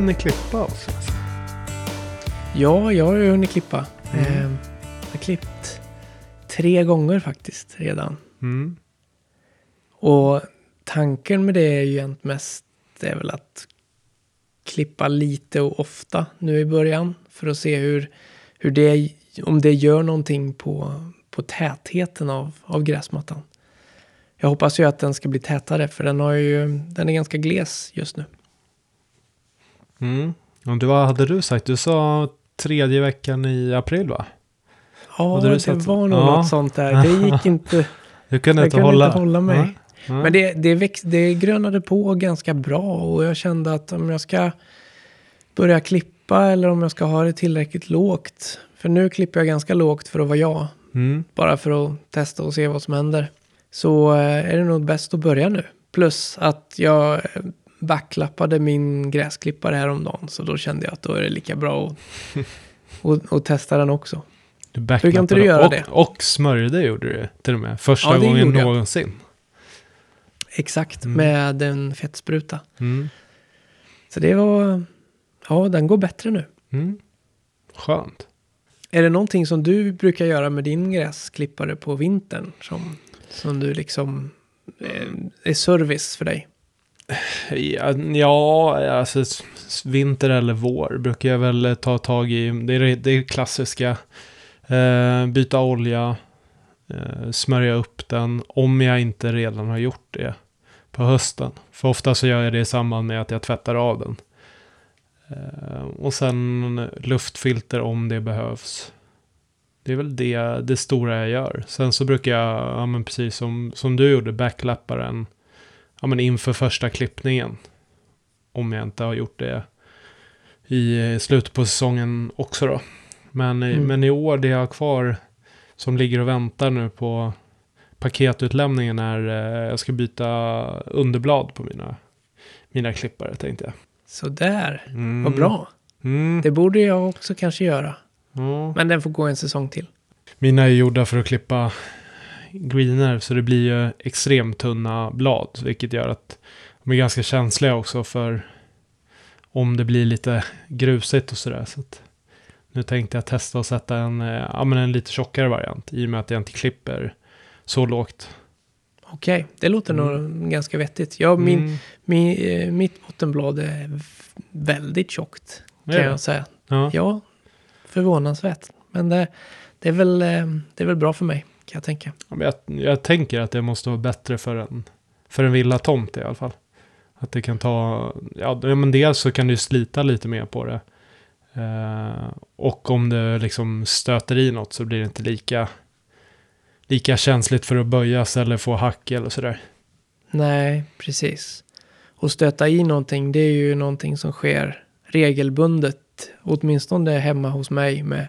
hunnit klippa oss. Alltså. Ja, jag har ju hunnit klippa. Mm. Eh, jag har klippt tre gånger faktiskt redan. Mm. Och tanken med det är ju egentligen mest är väl att klippa lite och ofta nu i början för att se hur, hur det, om det gör någonting på, på tätheten av, av gräsmattan. Jag hoppas ju att den ska bli tätare för den, har ju, den är ganska gles just nu. Mm. Och du, vad hade du sagt? Du sa tredje veckan i april va? Ja, det satt- var nog Ja. något sånt där. Det gick inte. Du kunde inte kunde hålla, inte hålla mig. Nej. Nej. Men det, det, väx, det grönade på ganska bra och jag kände att om jag ska börja klippa eller om jag ska ha det tillräckligt lågt. För nu klipper jag ganska lågt för att vara jag. Mm. Bara för att testa och se vad som händer. Så eh, är det nog bäst att börja nu. Plus att jag backlappade min gräsklippare häromdagen. Så då kände jag att då är det lika bra att, att, att testa den också. Du Brukar inte backlappade du göra och, det? Och smörjde gjorde du till och med. Första Ja, gången någonsin. Exakt, Mm. med en fettspruta. Mm. Så det var... Ja, den går bättre nu. Mm. Skönt. Är det någonting som du brukar göra med din gräsklippare på vintern? Som, som du liksom... eh, är service för dig? Ja, alltså vinter eller vår brukar jag väl eh, ta tag i. Det är det, klassiska. Eh, byta olja. Eh, smörja upp den. Om jag inte redan har gjort det på hösten. För ofta så gör jag det i samband med att jag tvättar av den. Eh, och sen luftfilter om det behövs. Det är väl det, det stora jag gör. Sen så brukar jag, ja men precis som, som du gjorde, backlappa den ja, men inför första klippningen. Om jag inte har gjort det i eh, slutet på säsongen också då. Men, i- Mm. men i år, det jag har kvar som ligger och väntar nu på paketutlämningen är eh, jag ska byta underblad på mina, mina klippare tänkte jag. Så där, Mm. vad bra. Mm. Det borde jag också kanske göra. Ja. Men den får gå en säsong till. Mina är gjorda för att klippa greener så det blir ju extremt tunna blad. Vilket gör att de är ganska känsliga också för om det blir lite grusigt och sådär. Så nu tänkte jag testa att sätta en, eh, ja, men en lite tjockare variant i och med att jag inte klipper så lågt. Okej, det låter nog ganska vettigt. Ja, min, Mm. min, eh, mitt bottenblad är väldigt tjockt. Kan Ja. jag säga. Ja. Ja, förvånansvärt. Men det, det, är väl, eh, det är väl bra för mig, kan jag tänka. Ja, jag, jag tänker att det måste vara bättre för en, för en villatomt i alla fall. Att det kan ta, ja men dels så kan du slita lite mer på det. Eh, och om det liksom stöter i något så blir det inte lika, lika känsligt för att böjas eller få hack eller sådär. Nej, precis. Och stöta i någonting, det är ju någonting som sker regelbundet. Åtminstone hemma hos mig med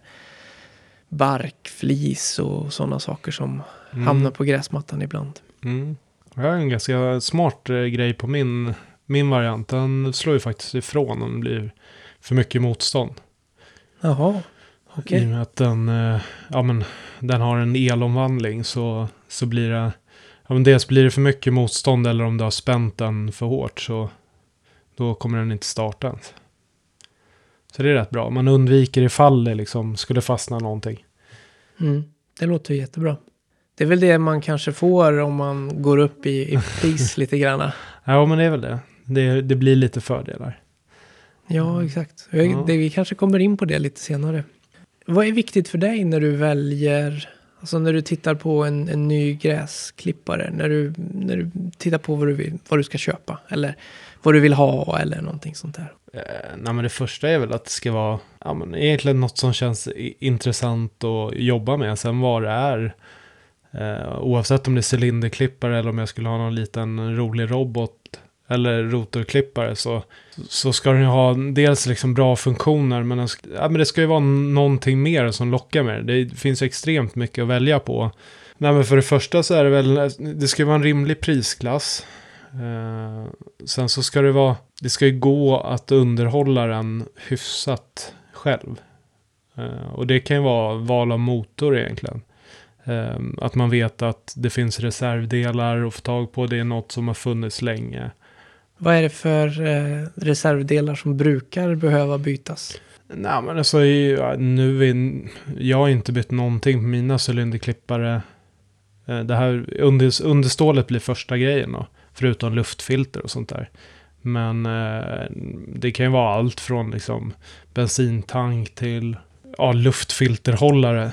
bark, flis och sådana saker som Mm. hamnar på gräsmattan ibland. Mm. Jag har en ganska smart eh, grej på min, min variant. Den slår ju faktiskt ifrån om det blir för mycket motstånd. Jaha, okej. I och med att den, eh, ja, men, den har en elomvandling så, så blir det, ja, men dels blir det för mycket motstånd eller om du har spänt den för hårt så då kommer den inte starta ens. Så det är rätt bra. Man undviker ifall det liksom skulle fastna någonting. Mm, det låter ju jättebra. Det är väl det man kanske får om man går upp i, i pris lite grann. Ja, men det är väl det. Det, det blir lite fördelar. Ja, exakt. Jag- Ja. Det, vi kanske kommer in på det lite senare. Vad är viktigt för dig när du väljer, alltså när du tittar på en, en ny gräsklippare? När du, när du tittar på vad du, vill, vad du ska köpa eller vad du vill ha eller någonting sånt där. Eh, nej, men det första är väl att det ska vara ja, men egentligen något som känns intressant att jobba med. Sen vad det är, eh, oavsett om det är cylinderklippare eller om jag skulle ha någon liten rolig robot eller rotorklippare så, så ska den ju ha dels liksom bra funktioner men, den ja, men det ska ju vara någonting mer som lockar med det. Det finns ju extremt mycket att välja på. Nej, men för det första så är det väl, det ska ju vara en rimlig prisklass. Eh, sen så ska det vara, det ska ju gå att underhålla den hyfsat själv. Eh, och det kan ju vara val av motor egentligen. Eh, att man vet att det finns reservdelar att få tag på, det är något som har funnits länge. Vad är det för eh, reservdelar som brukar behöva bytas? Nej men alltså nu är, jag har inte bytt någonting på mina cylinderklippare. Eh, Det här under, understålet blir första grejen då. Förutom luftfilter och sånt där. Men eh, det kan ju vara allt från liksom bensintank till ja, luftfilterhållare.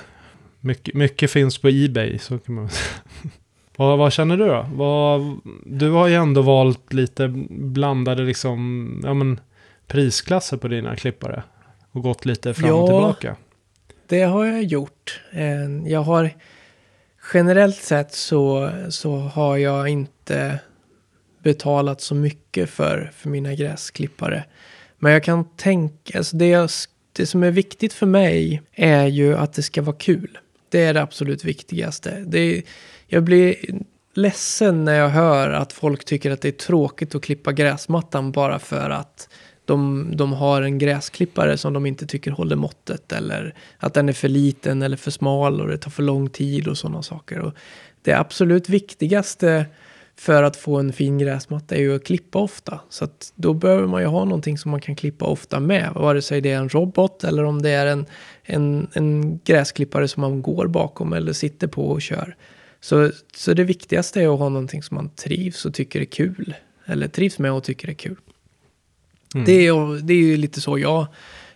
Mycket, mycket finns på Ebay, så kan man säga. vad, vad känner du då? Vad, du har ju ändå valt lite blandade liksom, ja men prisklasser på dina klippare. Och gått lite fram och Ja. tillbaka. Det har jag gjort. Eh, Jag har generellt sett så, så har jag inte betalat så mycket för, för mina gräsklippare. Men jag kan tänka, alltså det, jag, det som är viktigt för mig är ju att det ska vara kul. Det är det absolut viktigaste. Det jag blir ledsen när jag hör att folk tycker att det är tråkigt att klippa gräsmattan bara för att de, de har en gräsklippare som de inte tycker håller måttet eller att den är för liten eller för smal och det tar för lång tid och sådana saker. Och det absolut viktigaste för att få en fin gräsmatta är ju att klippa ofta. Så att då behöver man ju ha någonting som man kan klippa ofta med. Vare sig det är en robot eller om det är en, en, en gräsklippare som man går bakom eller sitter på och kör. Så, så det viktigaste är att ha någonting som man trivs och tycker är kul. Eller trivs med och tycker är kul. Mm. Det, är, det är ju lite så jag,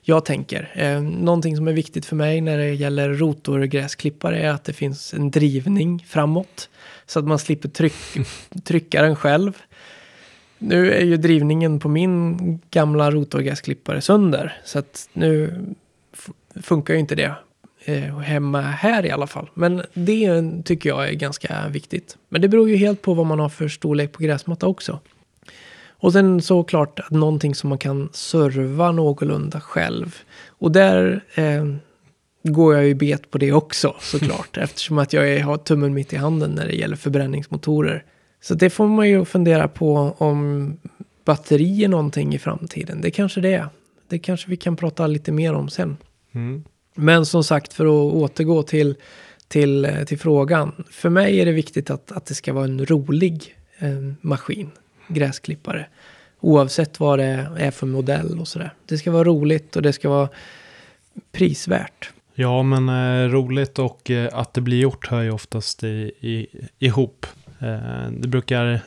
jag tänker. Eh, någonting som är viktigt för mig när det gäller rotorgräsklippare är att det finns en drivning framåt. Så att man slipper tryck, trycka den själv. Nu är ju drivningen på min gamla rotorgräsklippare sönder. Så att nu funkar ju inte det eh, hemma här i alla fall. Men det tycker jag är ganska viktigt. Men det beror ju helt på vad man har för storlek på gräsmatta också. Och sen såklart att någonting som man kan serva någorlunda själv. Och där eh, går jag ju bet på det också såklart. eftersom att jag är, har tummen mitt i handen när det gäller förbränningsmotorer. Så det får man ju fundera på om batteri är någonting i framtiden. Det kanske det är. Det kanske vi kan prata lite mer om sen. Mm. Men som sagt, för att återgå till, till, eh, till frågan. För mig är det viktigt att, att det ska vara en rolig eh, maskin, gräsklippare. Oavsett vad det är för modell och sådär. Det ska vara roligt och det ska vara prisvärt. Ja, men eh, roligt och eh, att det blir gjort hör ju oftast i, i, ihop. Eh, det brukar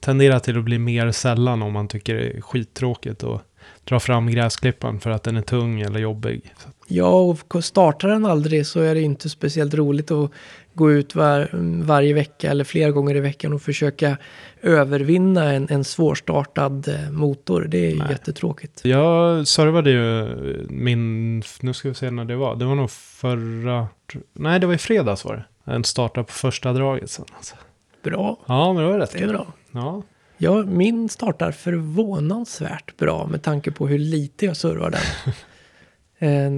tendera till att bli mer sällan om man tycker det är skittråkigt och dra fram gräsklipparen för att den är tung eller jobbig. Ja, och startar den aldrig så är det inte speciellt roligt att gå ut var, varje vecka eller flera gånger i veckan och försöka övervinna en, en svårstartad eh, motor. Det är ju Nej. jättetråkigt. Jag servade ju min, nu ska vi se när det var, det var nog förra, nej det var i fredags var det. Den startade på första draget sen. Alltså. Bra, Ja, men det var rätt det är bra. Ja, Ja, min startar förvånansvärt bra med tanke på hur lite jag servar den. Eh,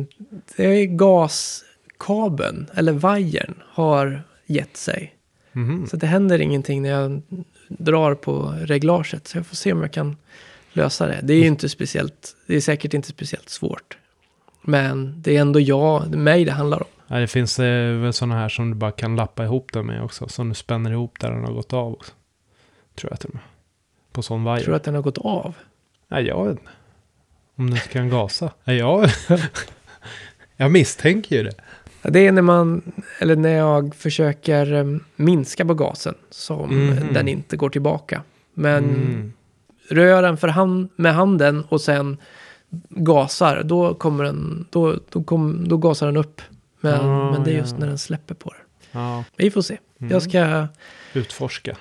det är gaskabeln, eller vajern, har gett sig. Mhm. Så det händer ingenting när jag drar på reglaget. Så jag får se om jag kan lösa det. Det är ju inte speciellt, det är säkert inte speciellt svårt. Men det är ändå jag, det är mig det handlar om. Ja, det finns eh, väl sådana här som du bara kan lappa ihop den med också. Som du spänner ihop där den har gått av också. Tror jag till och med. På sån vajer. Tror att den har gått av. Nej, jag vet inte. Om den kan gasa. Nej, jag... jag misstänker ju det. Det är när man, eller när jag försöker eh, minska på gasen som Mhm. den inte går tillbaka. Men Mm. rör den för hand, med handen och sen gasar, då kommer den, då, då, kom, då gasar den upp. Men, Ah, men det är just när den släpper på det. Ja, Vi får se. Mm. Jag ska utforska.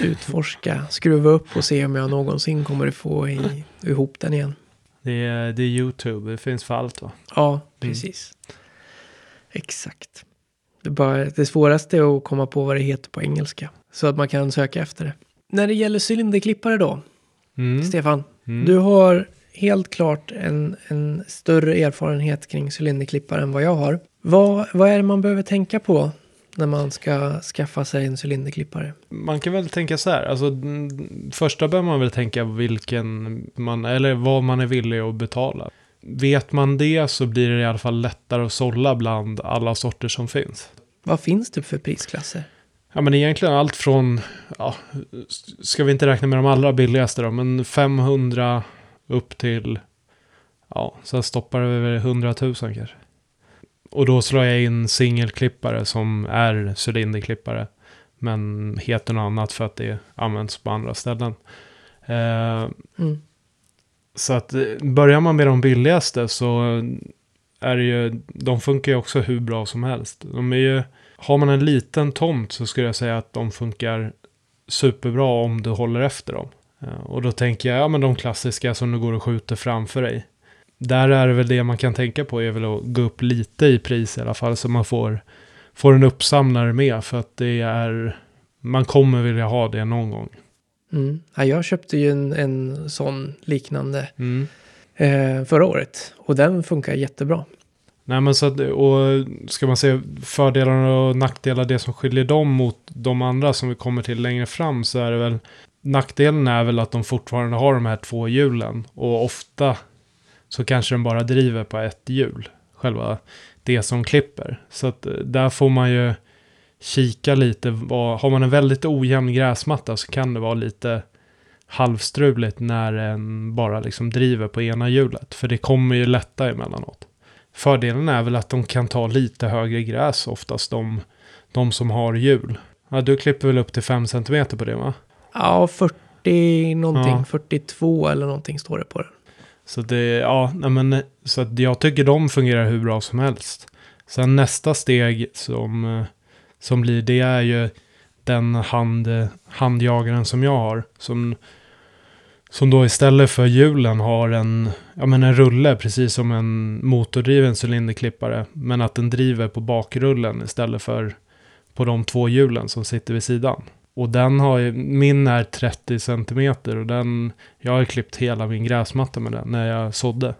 Utforska, skruva upp och se om jag någonsin kommer att få i, ihop den igen. Det är, det är YouTube, det finns för allt va? Ja, precis. Exakt. Det, bara, det svåraste är att komma på vad det heter på engelska. Så att man kan söka efter det. När det gäller cylinderklippare då, Mm. Stefan. Mm. Du har helt klart en, en större erfarenhet kring cylinderklippare än vad jag har. Vad, vad är det man behöver tänka på när man ska skaffa sig en cylinderklippare? Man kan väl tänka så här, alltså första bör man väl tänka vilken man, eller vad man är villig att betala. Vet man det så blir det i alla fall lättare att sålla bland alla sorter som finns. Vad finns det för prisklasser? Ja men egentligen allt från, ja, ska vi inte räkna med de allra billigaste då, men 500 upp till, ja, så stoppar det över 100 000 kanske. Och då slår jag in singelklippare som är cylinderklippare. Men heter något annat för att det används på andra ställen. Eh, Mm. så att eh, börjar man med de billigaste så är det ju, de funkar ju också hur bra som helst. De är ju, har man en liten tomt så skulle jag säga att de funkar superbra om du håller efter dem. Eh, Och då tänker jag, ja men de klassiska som du går och skjuter framför dig. Där är det väl det man kan tänka på är väl att gå upp lite i pris i alla fall så man får, får en uppsamlare med för att det är, man kommer vilja ha det någon gång. Mm. Ja, jag köpte ju en, en sån liknande Mm. eh, förra året och den funkar jättebra. Nej men så att, och ska man se fördelar och nackdelar, det som skiljer dem mot de andra som vi kommer till längre fram så är det väl Nackdelen är väl att de fortfarande har de här två hjulen och ofta så kanske den bara driver på ett hjul, själva det som klipper. Så att eh, där får man ju kika lite, har man en väldigt ojämn gräsmatta så kan det vara lite halvstruligt när den bara liksom driver på ena hjulet. För det kommer ju lätta emellanåt. Fördelen är väl att de kan ta lite högre gräs oftast, de, de som har hjul. Ja, du klipper väl upp till 5 cm på det va? Ja, 40 någonting, Ja. 42 eller någonting står det på den. Så det, ja, men, så att jag tycker de fungerar hur bra som helst. Sen nästa steg som, eh, som blir, det är ju den hand, handjagaren som jag har. Som, som då istället för hjulen har en, ja men en rulle, precis som en motordriven cylinderklippare. Men att den driver på bakrullen istället för på de två hjulen som sitter vid sidan. Och den har ju, min är 30 cm och den, jag har klippt hela min gräsmatta med den när jag sådde.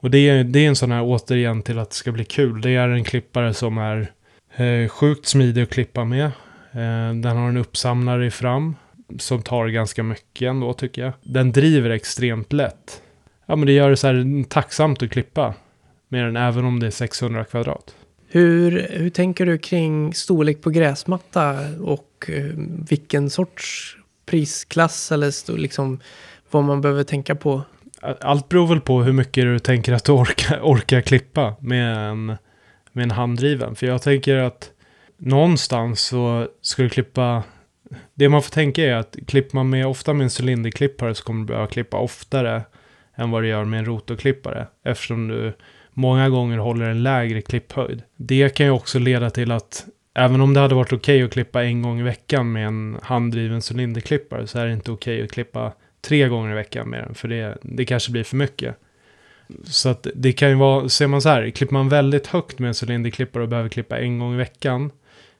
Och det är, det är en sån här återigen till att det ska bli kul. Det är en klippare som är eh, sjukt smidig att klippa med. Eh, den har en uppsamlare i fram som tar ganska mycket ändå tycker jag. Den driver extremt lätt. Ja men det gör det så här tacksamt att klippa med den även om det är 600 kvadrat. Hur, hur tänker du kring storlek på gräsmatta och Eh, vilken sorts prisklass eller liksom vad man behöver tänka på? Allt beror väl på hur mycket du tänker att du orkar, orkar klippa med en, med en handdriven. För jag tänker att någonstans så ska du klippa... Det man får tänka är att klipper man med, ofta med en cylinderklippare så kommer du behöva klippa oftare än vad du gör med en rotorklippare. Eftersom du många gånger håller en lägre klipphöjd. Det kan ju också leda till att även om det hade varit okej att klippa en gång i veckan med en handdriven cylinderklippare så är det inte okej att klippa tre gånger i veckan med den. För det, det kanske blir för mycket. Så att det kan ju vara, ser man så här, klipper man väldigt högt med en cylinderklippare och behöver klippa en gång i veckan,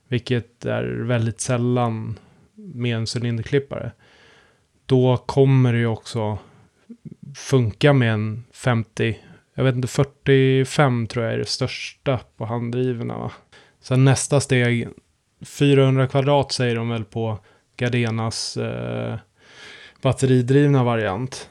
vilket är väldigt sällan med en cylinderklippare, då kommer det ju också funka med en 50, jag vet inte, 45 tror jag är det största på handdrivna Va? Sen nästa steg, 400 kvadrat säger de väl på Gardenas eh, batteridrivna variant.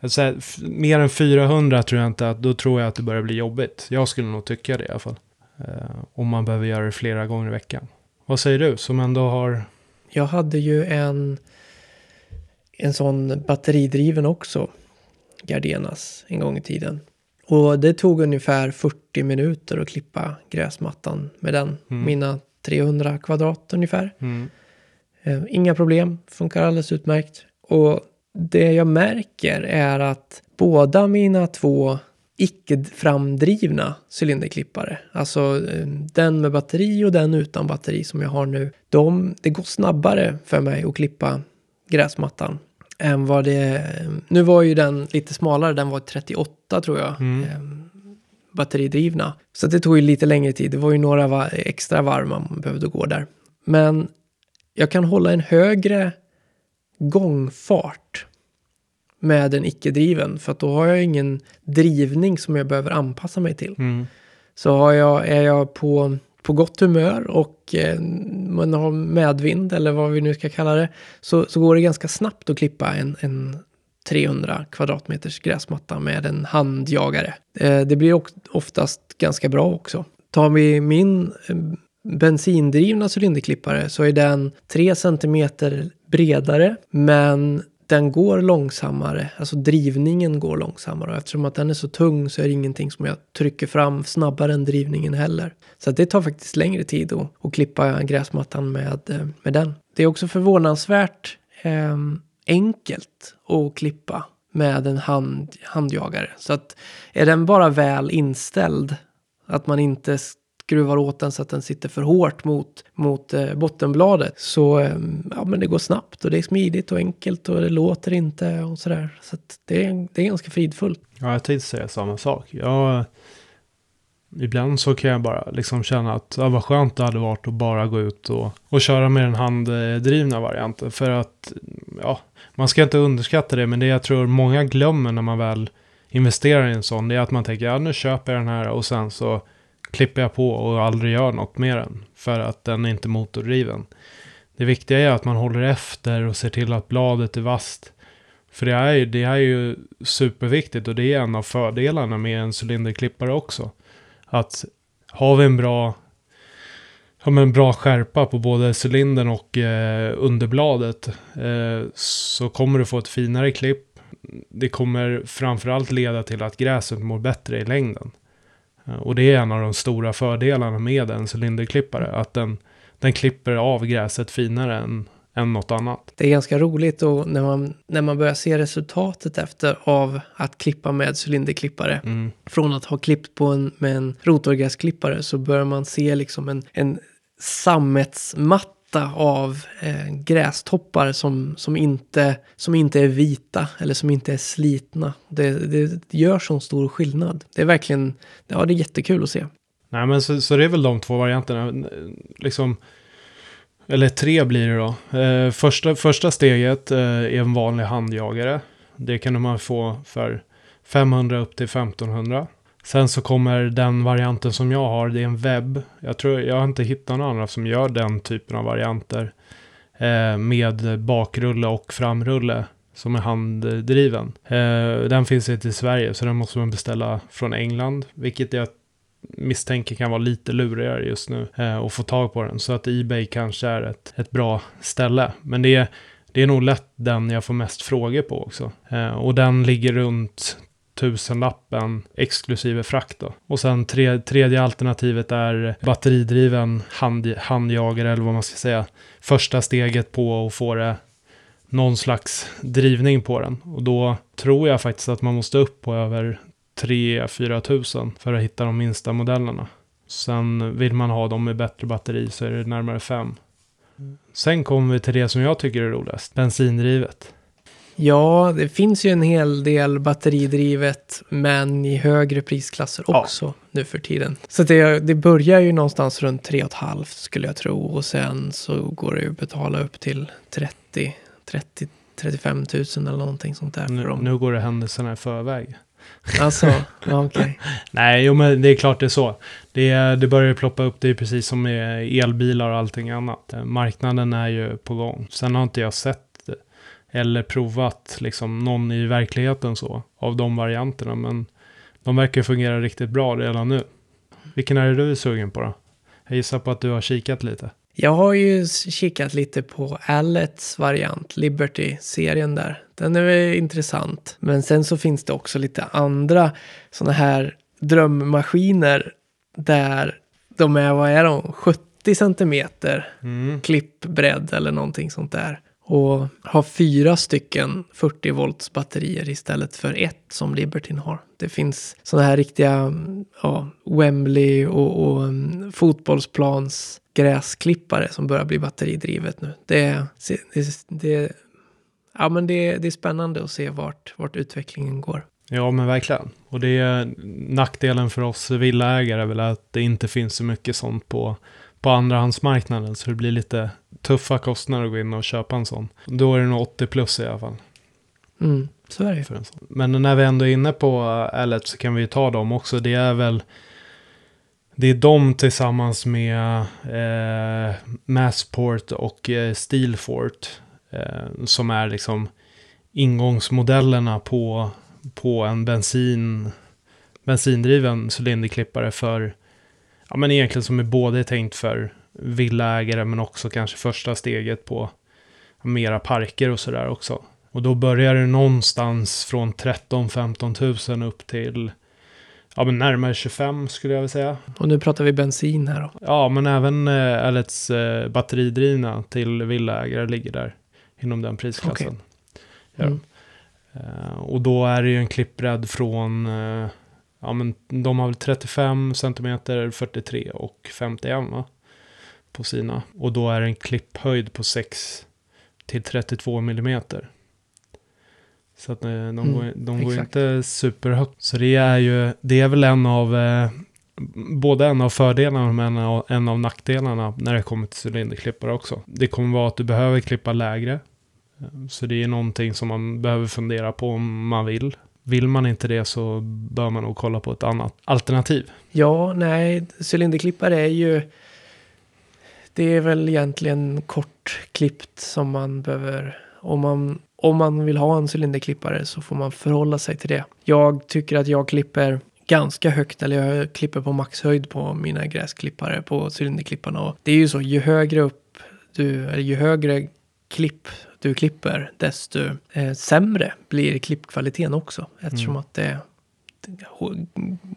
Jag mer än 400 tror jag inte att, då tror jag att det börjar bli jobbigt. Jag skulle nog tycka det i alla fall. Eh, om man behöver göra det flera gånger i veckan. Vad säger du som ändå har... Jag hade ju en, en sån batteridriven också, Gardenas, en gång i tiden. Och det tog ungefär 40 minuter att klippa gräsmattan med den. Mm. Mina 300 kvadrat ungefär. Mm, Eh, Inga problem, funkar alldeles utmärkt. Och det jag märker är att båda mina två icke-framdrivna cylinderklippare, alltså eh, den med batteri och den utan batteri som jag har nu, de, det går snabbare för mig att klippa gräsmattan än vad det... Nu var ju den lite smalare, den var 38 tror jag. Mm. eh, batteridrivna. Så det tog ju lite längre tid. Det var ju några va- extra varv man behövde gå där. Men jag kan hålla en högre gångfart med en icke-driven. För att då har jag ingen drivning som jag behöver anpassa mig till. mm, Så har jag, är jag på, på gott humör och eh, man har medvind eller vad vi nu ska kalla det. Så, så går det ganska snabbt att klippa en, en 300 kvadratmeters gräsmatta med en handjagare. Eh, det blir oftast ganska bra också. Tar vi min eh, bensindrivna cylinderklippare så är den 3 cm bredare men den går långsammare, alltså drivningen går långsammare och eftersom att den är så tung så är det ingenting som jag trycker fram snabbare än drivningen heller. Så det tar faktiskt längre tid att, att klippa gräsmattan med, eh, med den. Det är också förvånansvärt eh, enkelt att klippa med en hand, handjagare. Så att är den bara väl inställd, att man inte skruvar åt den så att den sitter för hårt mot, mot eh, bottenbladet. Så eh, ja, men det går snabbt och det är smidigt och enkelt och det låter inte och sådär. Så att det, är, det är ganska fridfullt. Ja, jag tänkte säga samma sak. Jag, ibland så kan jag bara liksom känna att ja, vad skönt det hade varit att bara gå ut och, och köra med den handdrivna varianten. För att, ja, man ska inte underskatta det, men det jag tror många glömmer när man väl investerar i en sån, det är att man tänker, ja nu köper jag den här och sen så klipper jag på och aldrig gör något med den. För att den är inte motordriven. Det viktiga är att man håller efter och ser till att bladet är vasst. För det är, ju, det är ju superviktigt och det är en av fördelarna med en cylinderklippare också. Att har vi en bra, har en bra skärpa på både cylindern och eh, underbladet eh, så kommer du få ett finare klipp. Det kommer framförallt leda till att gräset mår bättre i längden. Eh, och det är en av de stora fördelarna med en cylinderklippare. Att den, den klipper av gräset finare än, än något annat. Det är ganska roligt och när man, när man börjar se resultatet efter av att klippa med cylinderklippare. Mm. Från att ha klippt på en, med en rotorgräsklippare så börjar man se liksom en, en sammetsmatta av eh, grästoppar som, som, inte, som inte är vita eller som inte är slitna. Det, det gör sån stor skillnad. Det är verkligen, ja det är jättekul att se. Nej men så, så det är väl de två varianterna. Liksom, eller tre blir det då. Eh, första, första steget eh, är en vanlig handjagare. Det kan man få för 500 upp till 1500. Sen så kommer den varianten som jag har, det är en webb. Jag tror, jag har inte hittat några andra som gör den typen av varianter. Eh, med bakrulle och framrulle som är handdriven. Eh, den finns inte i Sverige så den måste man beställa från England. Vilket jag misstänker kan vara lite lurigare just nu eh, att få tag på den. Så att Ebay kanske är ett, ett bra ställe. Men det är, det är nog lätt den jag får mest frågor på också. Eh, och den ligger runt tusenlappen exklusive frakt då. Och sen tre, tredje alternativet är batteridriven hand, handjagare eller vad man ska säga. Första steget på att få det någon slags drivning på den. Och då tror jag faktiskt att man måste upp på över 3-4 tusen för att hitta de minsta modellerna. Sen vill man ha dem med bättre batteri så är det närmare 5. Sen kommer vi till det som jag tycker är roligast, bensindrivet. Ja, det finns ju en hel del batteridrivet, men i högre prisklasser också ja. nu för tiden. Så det, det börjar ju någonstans runt 3,5 skulle jag tro och sen så går det ju att betala upp till 30, 30 35 000 eller någonting sånt där. Nu, för nu går det händelserna i förväg. Alltså, okej. Okay. Nej, jo men det är klart det är så. Det, det börjar ju ploppa upp, det är precis som med elbilar och allting annat. Marknaden är ju på gång. Sen har inte jag sett eller provat liksom någon i verkligheten så av de varianterna. Men de verkar fungera riktigt bra redan nu. Vilken är det du är sugen på då? Jag gissar på att du har kikat lite. Jag har ju kikat lite på Allets variant, Liberty-serien där. Den är väl intressant. Men sen så finns det också lite andra sådana här drömmaskiner där de är, vad är de, 70 centimeter mm. klippbredd eller någonting sånt där och ha fyra stycken 40 volts batterier istället för ett som Libertin har. Det finns sådana här riktiga ja, Wembley och, och mm, um, fotbollsplans gräsklippare som börjar bli batteridrivet nu. Det, det, det, ja, men det, det är spännande att se vart, vart utvecklingen går. Ja, men verkligen. Och det är nackdelen för oss villaägare väl att det inte finns så mycket sånt på, på andrahandsmarknaden. Så det blir lite tuffa kostnader att gå in och köpa en sån. Då är det nog 80 plus i alla fall. Mm, så är det. Men när vi ändå är inne på Allet så kan vi ta dem också. Det är väl det är de tillsammans med eh, Massport och eh, Steelfort eh, som är liksom ingångsmodellerna på, på en bensin, bensindriven cylinderklippare för, ja men egentligen som är både tänkt för villaägare men också kanske första steget på mera parker och sådär också. Och då börjar det någonstans från 13-15 000 upp till ja, men närmare 25 skulle jag vilja säga. Och nu pratar vi bensin här då. Ja, men även eh, LEDs eh, batteridrivna till villaägare ligger där inom den prisklassen. Okej. Ja. Mm. Eh, och då är det ju en klippbredd från, eh, ja men de har väl 35 cm, 43 och 51 va? På sina. Och då är det en klipphöjd på 6 till 32 mm. Så att eh, de, Mm, går, de går inte superhögt. Så det är ju, det är väl en av, eh, både en av fördelarna men en av, en av nackdelarna när det kommer till cylinderklippare också. Det kommer vara att du behöver klippa lägre. Så det är någonting som man behöver fundera på om man vill. Vill man inte det så bör man nog kolla på ett annat alternativ. Ja, nej, cylinderklippare är ju... Det är väl egentligen kortklippt som man behöver... Om man, om man vill ha en cylinderklippare så får man förhålla sig till det. Jag tycker att jag klipper ganska högt, eller jag klipper på maxhöjd på mina gräsklippare på cylinderklipparna. Och det är ju så, ju högre upp du, eller ju högre klipp du klipper, desto eh, sämre blir klippkvaliteten också. Eftersom Mm. att det,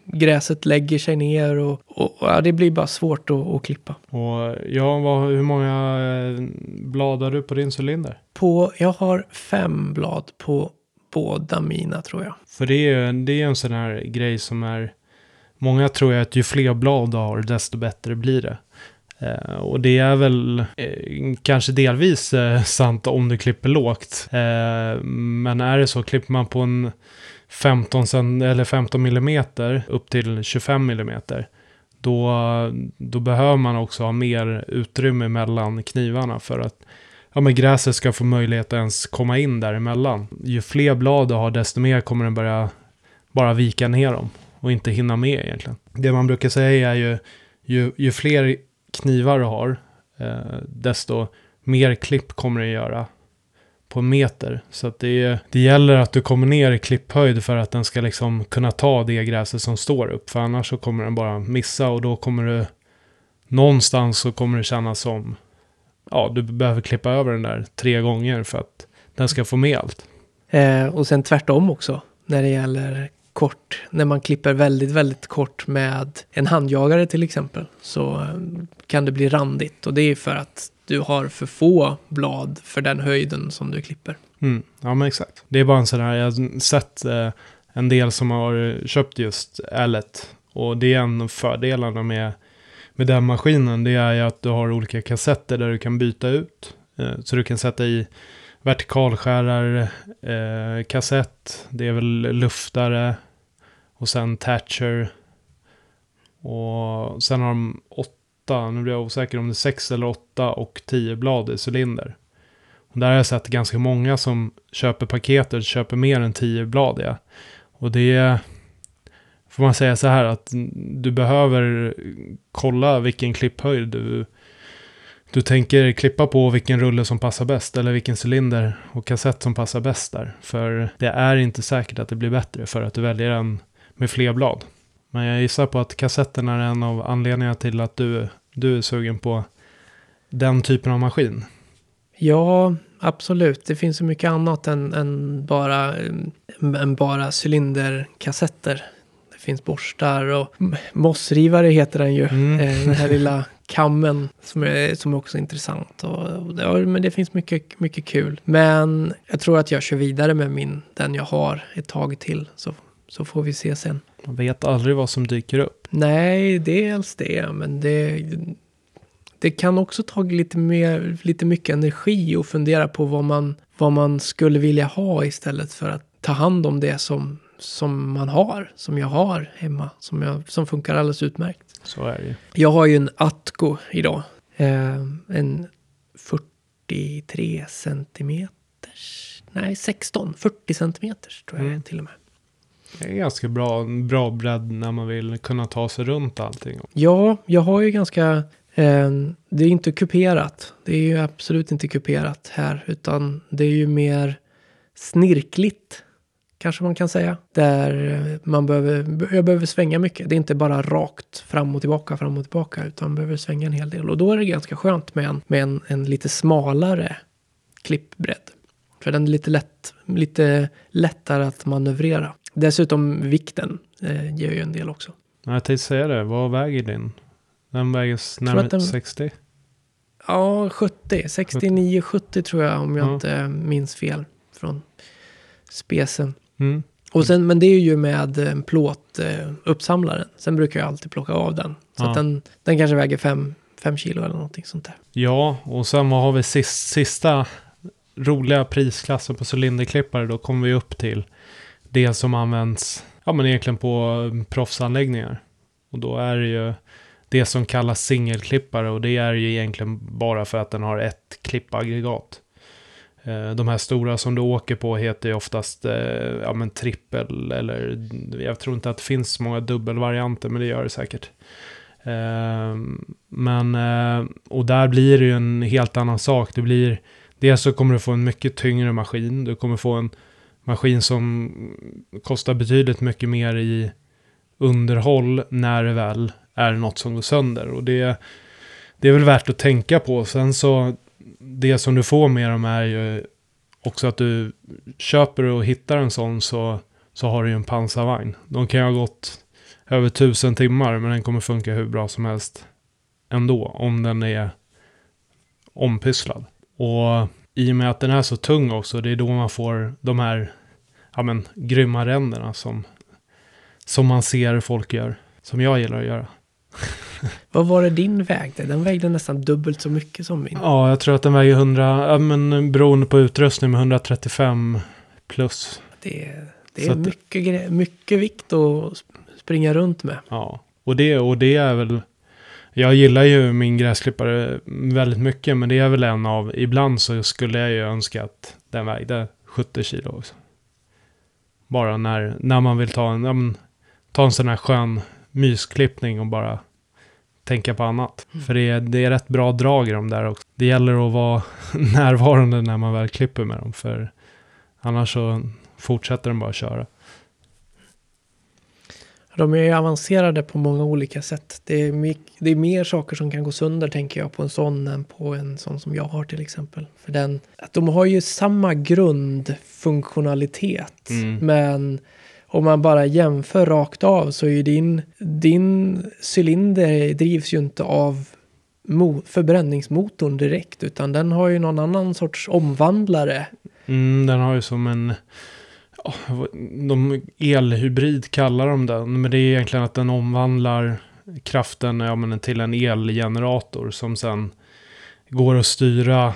gräset lägger sig ner och, och ja, det blir bara svårt att, att klippa. Och ja, vad, hur många eh, blad har du på din cylinder? På, jag har fem blad på båda mina tror jag. För det är ju det är en sån här grej som är... Många tror ju att ju fler blad du har, desto bättre blir det. Eh, och det är väl eh, kanske delvis eh, sant om du klipper lågt. Eh, men är det så, klipper man på en 15, cent- eller 15 millimeter upp till 25 millimeter. Då, då behöver man också ha mer utrymme mellan knivarna för att ja, men gräset ska få möjlighet att ens komma in däremellan. Ju fler blad du har, desto mer kommer den börja bara vika ner dem och inte hinna med egentligen. Det man brukar säga är ju, ju, ju fler knivar du har, eh, desto mer klipp kommer det göra på en meter. Så att det, är- det gäller att du kommer ner i klipphöjd för att den ska liksom kunna ta det gräset som står upp. För annars så kommer den bara missa och då kommer du någonstans så kommer det kännas som ja, du behöver klippa över den där tre gånger för att den ska få med allt. Eh, och sen tvärtom också när det gäller kort. När man klipper väldigt, väldigt kort med en handjagare till exempel så eh, kan det bli randigt. Och det är för att du har för få blad för den höjden som du klipper. Mm, ja men exakt. Det är bara en sån här, jag har sett eh, en del som har köpt just L1 och det är en av fördelarna med, med den maskinen. Det är ju att du har olika kassetter där du kan byta ut. Eh, så du kan sätta i vertikalskärar, eh, kassett, det är väl luftare och sen Thatcher. Och sen har de åtta, nu blir jag osäker om det är sex eller åtta och tio blad i cylinder. Och där har jag sett ganska många som köper paketet, köper mer än tio blad. Ja. Och det får man säga så här att du behöver kolla vilken klipphöjd du, du tänker klippa på och vilken rulle som passar bäst eller vilken cylinder och kassett som passar bäst där. För det är inte säkert att det blir bättre för att du väljer en med fler blad. Men jag gissar på att kassetten är en av anledningarna till att du, du är sugen på den typen av maskin. Ja, absolut. Det finns så mycket annat än, än, bara, än bara cylinderkassetter. Det finns borstar och mossrivare heter den ju. Mm. Eh, Den här lilla kammen som är, som är också intressant. Och, och det, men det finns mycket, mycket kul. Men jag tror att jag kör vidare med min, den jag har ett tag till. Så, så får vi se sen. Man vet aldrig vad som dyker upp. Nej, dels det, men det, det kan också ta lite, mer, lite mycket energi och fundera på vad man, vad man skulle vilja ha istället för att ta hand om det som, som man har, som jag har hemma, som, jag, som funkar alldeles utmärkt. Så är det ju. Jag har ju en Atco idag. Eh, en 43 centimeters, nej 16, 40 centimeters tror jag Mm. till och med. Det är ganska bra, bra bredd när man vill kunna ta sig runt allting. Ja, jag har ju ganska... Eh, det är inte kuperat. Det är ju absolut inte kuperat här. Utan det är ju mer snirkligt kanske man kan säga. Där eh, man behöver, jag behöver svänga mycket. Det är inte bara rakt fram och tillbaka, fram och tillbaka, utan man behöver svänga en hel del. Och då är det ganska skönt med en, med en, en lite smalare klippbredd. För den är lite, lätt, lite lättare att manövrera. Dessutom vikten eh, ger ju en del också. Jag tänkte säga det, vad väger din? Den väger närmare den- 60? Ja, 70. 69-70 tror jag om jag Ja. inte minns fel från spesen. Mm. Och sen, men det är ju med en plåt eh, uppsamlaren. Sen brukar jag alltid plocka av den. Så Ja. den, den kanske väger 5 kilo eller någonting sånt där. Ja, och sen vad har vi sist, sista roliga prisklassen på cylinderklippare? Då kommer vi upp till det som används, ja men egentligen på eh, proffsanläggningar. Och då är det ju det som kallas singelklippare och det är ju egentligen bara för att den har ett klippaggregat. Eh, de här stora som du åker på heter ju oftast eh, ja, men trippel eller jag tror inte att det finns så många dubbelvarianter men det gör det säkert. Men, och där blir det ju en helt annan sak. Det blir, dels så kommer du få en mycket tyngre maskin. Du kommer få en maskin som kostar betydligt mycket mer i underhåll när det väl är något som går sönder. Och det, det är väl värt att tänka på. Sen så, det som du får med dem är ju också att du köper och hittar en sån så, så har du ju en pansarvagn. De kan ju ha gått över tusen timmar men den kommer funka hur bra som helst ändå om den är ompysslad. Och i och med att den är så tung också, det är då man får de här ja, men, grymma ränderna som, som man ser folk gör. Som jag gillar att göra. Vad var det din vägde? Den vägde nästan dubbelt så mycket som min. Ja, jag tror att den väger 100, ja, men beroende på utrustning med 135 plus. Det, det är att- mycket, mycket vikt att sp- springa runt med. Ja, och det, och det är väl... Jag gillar ju min gräsklippare väldigt mycket, men det är väl en av... Ibland så skulle jag ju önska att den vägde 70 kilo också. Bara när, när man vill ta en, men, ta en sån här skön mysklippning och bara tänka på annat. För det är, det är rätt bra drag i dem där också. Det gäller att vara närvarande när man väl klipper med dem, för annars så fortsätter de bara köra. De är ju avancerade på många olika sätt. Det är, myck- det är mer saker som kan gå sönder tänker jag på en sån än på en sån som jag har till exempel. För den, att de har ju samma grundfunktionalitet. Mm. Men om man bara jämför rakt av så är ju din, din cylinder drivs ju inte av mo- förbränningsmotorn direkt utan den har ju någon annan sorts omvandlare. Mm, den har ju som en... De elhybrid kallar de den. Men det är egentligen att den omvandlar kraften ja, men till en elgenerator som sen går att styra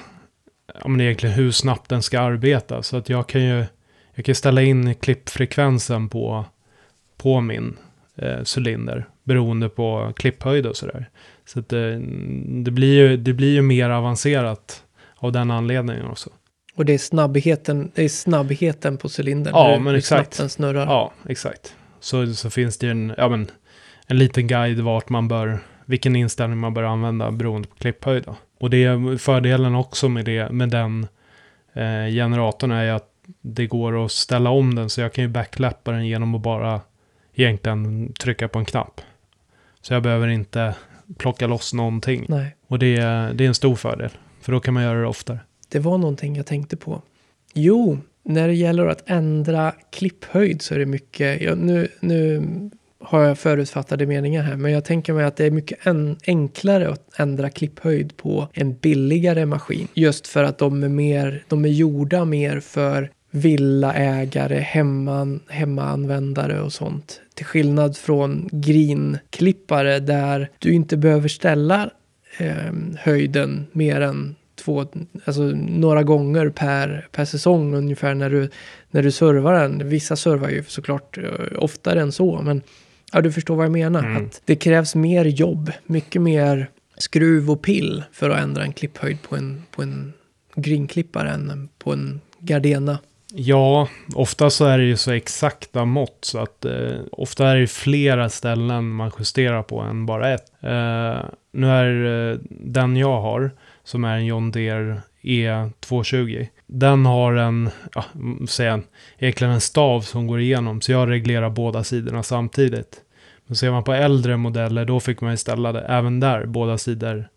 ja, men egentligen hur snabbt den ska arbeta. Så att jag kan ju jag kan ställa in klippfrekvensen på, på min eh, cylinder beroende på klipphöjd och sådär. Så att det, det, blir ju, det blir ju mer avancerat av den anledningen också. Och det är snabbheten, det är snabbheten på cylindern. Ja, men exakt. den snurrar. Ja, exakt. Så, så finns det ju en, ja, men, en liten guide vart man bör, vilken inställning man bör använda beroende på klipphöjd. Då. Och det är fördelen också med, det, med den eh, generatorn är ju att det går att ställa om den så jag kan ju backlappa den genom att bara egentligen trycka på en knapp. Så jag behöver inte plocka loss någonting. Nej, Och det är, det är en stor fördel. För då kan man göra det oftare det var någonting jag tänkte på. Jo, när det gäller att ändra klipphöjd så är det mycket, ja, nu, nu har jag förutfattade meningar här, men jag tänker mig att det är mycket en, enklare att ändra klipphöjd på en billigare maskin. Just för att de är, mer, de är gjorda mer för villaägare, hemman, hemmaanvändare och sånt. Till skillnad från grinklippare där du inte behöver ställa eh, höjden mer än två, alltså några gånger per, per säsong ungefär när du, när du servar den. Vissa servar ju såklart eh, oftare än så, men ja, du förstår vad jag menar. Mm. Att det krävs mer jobb, mycket mer skruv och pill för att ändra en klipphöjd på en, på en grinklippare än på en Gardena. Ja, ofta så är det ju så exakta mått så att eh, ofta är det flera ställen man justerar på än bara ett. Eh, nu är eh, den jag har, som är en John Deere E220. Den har en, ja, säg en, egentligen en stav som går igenom, så jag reglerar båda sidorna samtidigt. Men ser man på äldre modeller, då fick man ju ställa det även där, båda sidor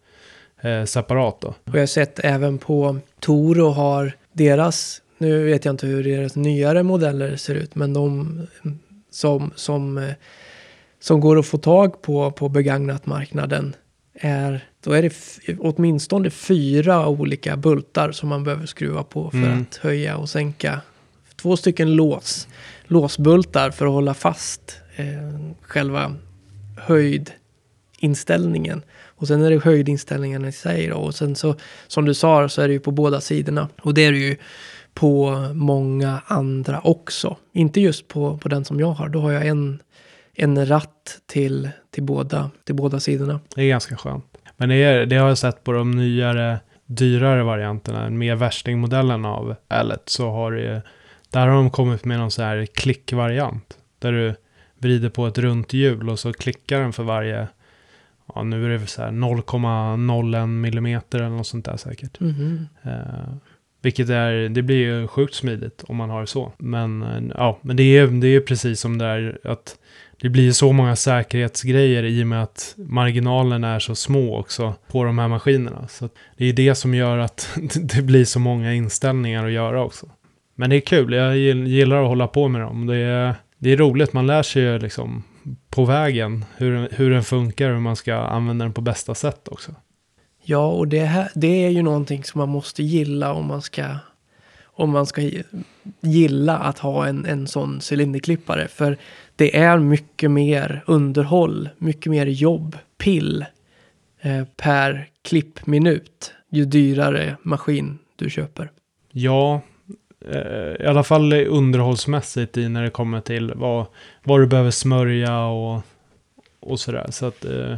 eh, separat då. Och jag har sett även på Toro har deras, nu vet jag inte hur deras nyare modeller ser ut, men de som, som, eh, som går att få tag på på begagnatmarknaden är, då är det åtminstone fyra olika bultar som man behöver skruva på för mm. att höja och sänka. Två stycken lås, låsbultar för att hålla fast eh, själva höjdinställningen. Och sen är det höjdinställningen i sig då. Och sen så, som du sa, så är det ju på båda sidorna. Och det är det ju på många andra också. Inte just på, på den som jag har. Då har jag en, en ratt till, till, båda, till båda sidorna. Det är ganska skönt. Men det, är, det har jag sett på de nyare, dyrare varianterna, mer värstingmodellen av Allet, så har det där har de kommit med någon så här klickvariant. Där du vrider på ett runt hjul och så klickar den för varje, ja nu är det så här 0,01 millimeter eller något sånt där säkert. Mm -hmm. uh, vilket är, det blir ju sjukt smidigt om man har det så. Men eh, ja, men det är, det är precis som det är att det blir så många säkerhetsgrejer i och med att marginalerna är så små också på de här maskinerna. Så det är det som gör att det blir så många inställningar att göra också. Men det är kul, jag gillar att hålla på med dem. Det är, det är roligt, man lär sig ju liksom på vägen hur, hur den funkar och hur man ska använda den på bästa sätt också. Ja, och det, här, det är ju någonting som man måste gilla om man ska, om man ska gilla att ha en, en sån cylinderklippare. För det är mycket mer underhåll, mycket mer jobb, pill eh, per klippminut ju dyrare maskin du köper. Ja, eh, i alla fall underhållsmässigt i när det kommer till vad, vad du behöver smörja och, och sådär. Så att eh,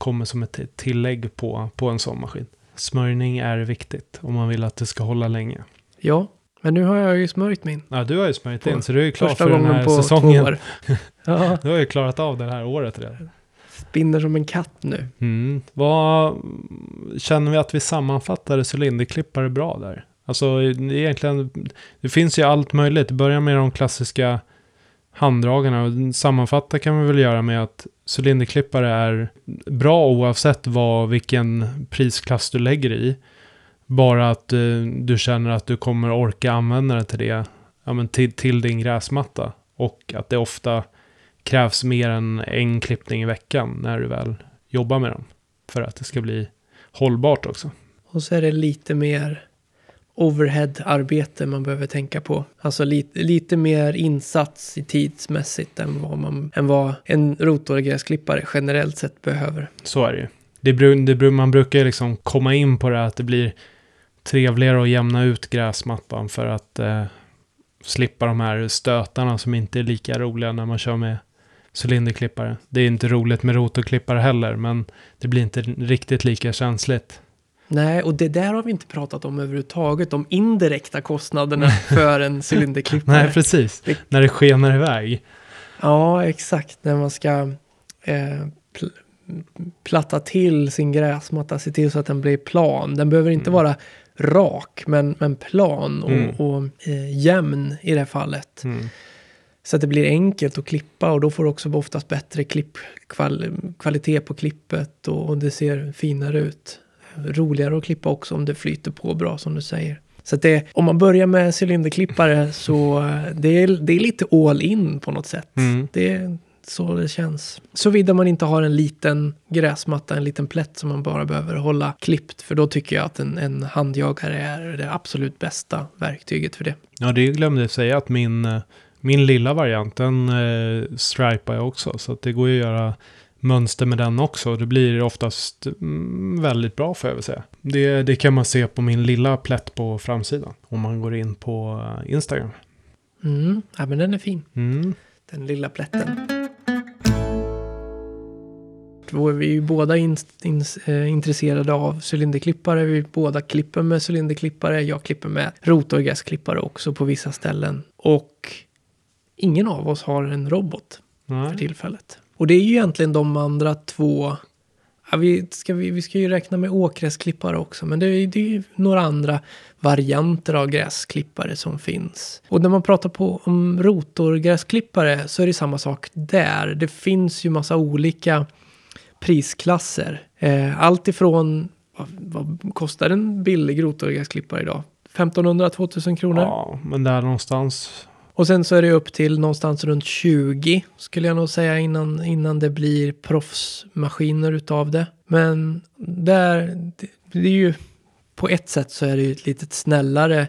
kommer som ett tillägg på, på en sån maskin. Smörjning är viktigt om man vill att det ska hålla länge. Ja, men nu har jag ju smörjt min. Ja, du har ju smörjt in, så du är ju klar för den här säsongen. ja. Du har ju klarat av det här året redan. Spinner som en katt nu. Mm. Vad känner vi att vi sammanfattade cylinderklippare bra där? Alltså egentligen, det finns ju allt möjligt. Det börjar med de klassiska handdragarna. Och sammanfatta kan vi väl göra med att cylinderklippare är bra oavsett vad, vilken prisklass du lägger i. Bara att du, du känner att du kommer orka använda det till det, ja, men till, till din gräsmatta. Och att det ofta krävs mer än en klippning i veckan när du väl jobbar med dem. För att det ska bli hållbart också. Och så är det lite mer overhead-arbete man behöver tänka på. Alltså lite, lite mer insats i tidsmässigt än vad, man, än vad en rotorgräsklippare generellt sett behöver. Så är det ju. Det, det, man brukar liksom komma in på det att det blir trevligare att jämna ut gräsmattan för att eh, slippa de här stötarna som inte är lika roliga när man kör med cylinderklippare. Det är inte roligt med rotorklippare heller, men det blir inte riktigt lika känsligt. Nej, och det där har vi inte pratat om överhuvudtaget. De indirekta kostnaderna för en cylinderklippare. Nej, precis. Det... När det skenar iväg. Ja, exakt. När man ska eh, pl platta till sin gräsmatta, se till så att den blir plan. Den behöver inte mm. vara rak, men, men plan och, mm. och eh, jämn i det fallet. Mm. Så att det blir enkelt att klippa och då får du också oftast bättre klippkvalitet på klippet och, och det ser finare ut roligare att klippa också om det flyter på bra som du säger. Så att det, om man börjar med cylinderklippare så det är det är lite all in på något sätt. Mm. Det är så det känns. Såvida man inte har en liten gräsmatta, en liten plätt som man bara behöver hålla klippt. För då tycker jag att en, en handjagare är det absolut bästa verktyget för det. Ja, det glömde jag säga att min, min lilla variant, den eh, stripar jag också. Så att det går ju att göra mönster med den också. Det blir oftast mm, väldigt bra får jag väl säga. Det, det kan man se på min lilla plätt på framsidan. Om man går in på eh, Instagram. Mm, ja men den är fin. Mm. Den lilla plätten. Då är vi ju båda in, in, äh, intresserade av cylinderklippare. Vi båda klipper med cylinderklippare. Jag klipper med rotorgasklippare också på vissa ställen. Och ingen av oss har en robot Nej. för tillfället. Och det är ju egentligen de andra två Ja, vi, ska, vi, vi ska ju räkna med åkgräsklippare också, men det är, det är ju några andra varianter av gräsklippare som finns. Och när man pratar på, om rotorgräsklippare så är det samma sak där. Det finns ju massa olika prisklasser. Eh, allt ifrån, vad, vad kostar en billig rotorgräsklippare idag? 1500-2000 kronor? Ja, men där någonstans. Och sen så är det upp till någonstans runt 20 skulle jag nog säga innan, innan det blir proffsmaskiner utav det. Men där, det, det är ju på ett sätt så är det ju ett lite snällare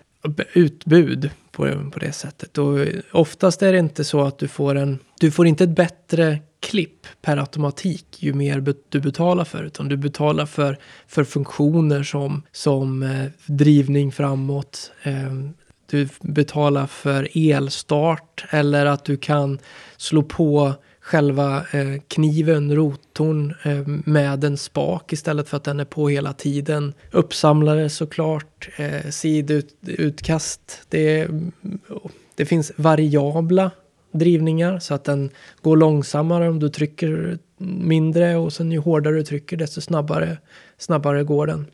utbud på, på det sättet. Och oftast är det inte så att du får en, du får inte ett bättre klipp per automatik ju mer du betalar för. Utan du betalar för, för funktioner som, som eh, drivning framåt. Eh, du betalar för elstart eller att du kan slå på själva eh, kniven, rotorn, eh, med en spak istället för att den är på hela tiden. Uppsamlare såklart, eh, sidutkast. Det, det finns variabla drivningar så att den går långsammare om du trycker mindre och sen ju hårdare du trycker desto snabbare, snabbare går den.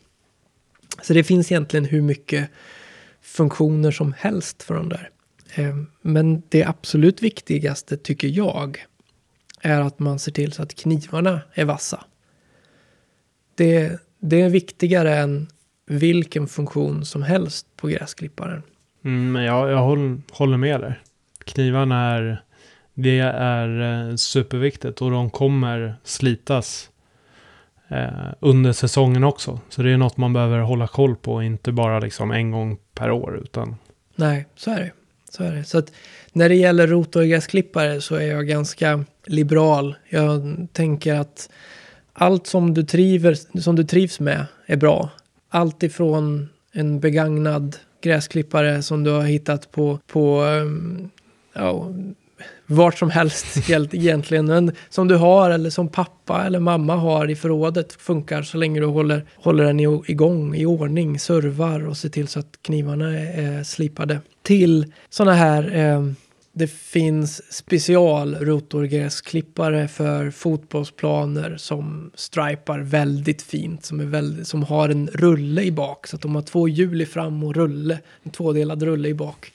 Så det finns egentligen hur mycket funktioner som helst för de där. Ehm, men det absolut viktigaste tycker jag är att man ser till så att knivarna är vassa. Det, det är viktigare än vilken funktion som helst på gräsklipparen. Mm, men jag, jag håller, håller med dig. Knivarna är, det är eh, superviktigt och de kommer slitas eh, under säsongen också. Så det är något man behöver hålla koll på, inte bara liksom en gång per år. Utan... Nej, så är det. Så är det. Så att när det gäller rotorgräsklippare så är jag ganska liberal. Jag tänker att allt som du, triver, som du trivs med är bra. Allt ifrån en begagnad gräsklippare som du har hittat på, på um, ja, vart som helst egentligen. Men som du har eller som pappa eller mamma har i förrådet funkar så länge du håller, håller den igång, i ordning, servar och ser till så att knivarna är, är slipade. Till sådana här eh, det finns special rotorgräsklippare för fotbollsplaner som stripar väldigt fint. Som, är väldigt, som har en rulle i bak. Så att de har två hjul i fram och rulle. En tvådelad rulle i bak.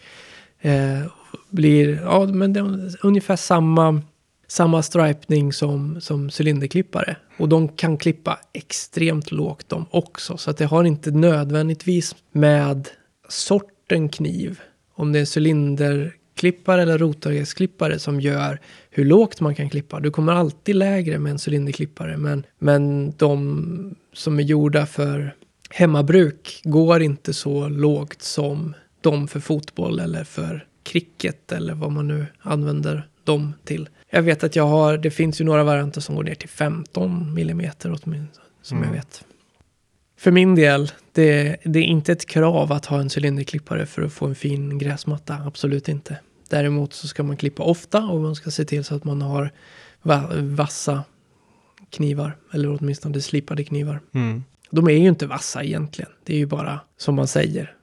Eh, blir ja, men det är ungefär samma, samma stripning som, som cylinderklippare. Och de kan klippa extremt lågt de också. Så att det har inte nödvändigtvis med sorten kniv. Om det är cylinderklippare eller rotorgräsklippare som gör hur lågt man kan klippa. Du kommer alltid lägre med en cylinderklippare. Men, men de som är gjorda för hemmabruk går inte så lågt som de för fotboll eller för cricket eller vad man nu använder dem till. Jag vet att jag har, det finns ju några varianter som går ner till 15 millimeter åtminstone, som mm. jag vet. För min del, det, det, är inte ett krav att ha en cylinderklippare för att få en fin gräsmatta, absolut inte. Däremot så ska man klippa ofta och man ska se till så att man har va vassa knivar, eller åtminstone slipade knivar. Mm. De är ju inte vassa egentligen, det är ju bara som man säger.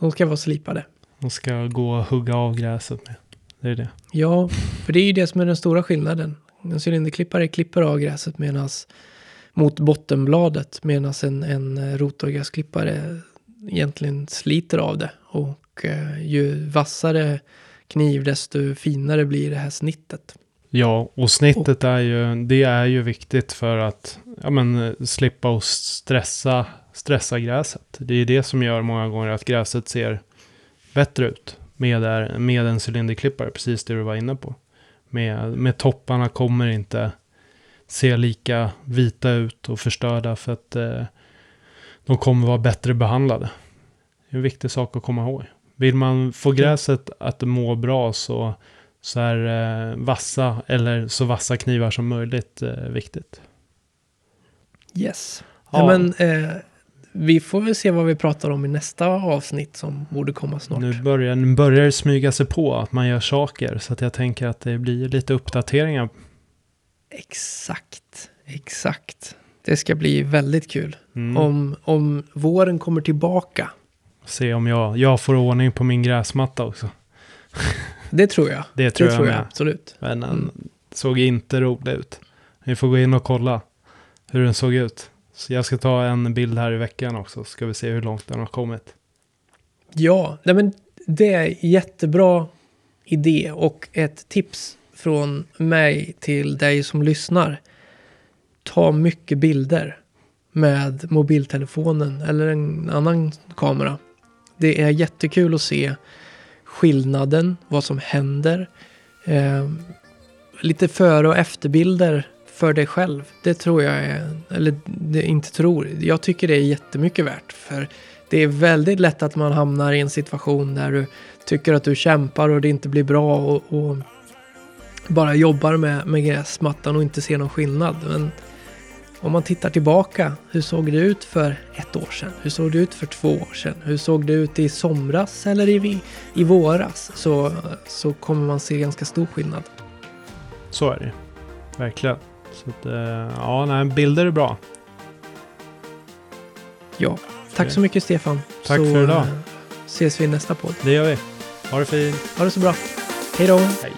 De ska vara slipade. De ska gå och hugga av gräset med. Det är det. Ja, för det är ju det som är den stora skillnaden. En cylinderklippare klipper av gräset medans mot bottenbladet medan en, en rotorgräsklippare egentligen sliter av det. Och eh, ju vassare kniv desto finare blir det här snittet. Ja, och snittet och, är ju, det är ju viktigt för att ja, men, slippa och stressa, stressa gräset. Det är det som gör många gånger att gräset ser bättre ut med, med en cylinderklippare, precis det du var inne på. Med, med topparna kommer inte se lika vita ut och förstörda för att eh, de kommer vara bättre behandlade. Det är en viktig sak att komma ihåg. Vill man få gräset att må bra så, så är eh, vassa eller så vassa knivar som möjligt eh, viktigt. Yes. Ja. ja men, eh, vi får väl se vad vi pratar om i nästa avsnitt som borde komma snart. Nu börjar, nu börjar det smyga sig på att man gör saker. Så att jag tänker att det blir lite uppdateringar. Exakt, exakt. Det ska bli väldigt kul. Mm. Om, om våren kommer tillbaka. Se om jag, jag får ordning på min gräsmatta också. Det tror jag. Det tror, det jag, tror jag, absolut. Men den mm. såg inte rolig ut. Vi får gå in och kolla. hur den såg ut. Så jag ska ta en bild här i veckan också, så ska vi se hur långt den har kommit. Ja, nej men det är jättebra idé och ett tips från mig till dig som lyssnar. Ta mycket bilder med mobiltelefonen eller en annan kamera. Det är jättekul att se skillnaden, vad som händer. Eh, lite före och efterbilder för dig själv. Det tror jag är, eller det inte tror, jag tycker det är jättemycket värt. För det är väldigt lätt att man hamnar i en situation där du tycker att du kämpar och det inte blir bra och, och bara jobbar med, med gräsmattan och inte ser någon skillnad. Men om man tittar tillbaka, hur såg det ut för ett år sedan? Hur såg det ut för två år sedan? Hur såg det ut i somras eller i, i våras? Så, så kommer man se ganska stor skillnad. Så är det Verkligen. Så att, eh, ja, nej, bilder är bra. Ja, tack så mycket Stefan. Tack så, för idag. eh, ses vi i nästa podd. Det gör vi. Ha det fint. Ha det så bra. Hej då! Hej.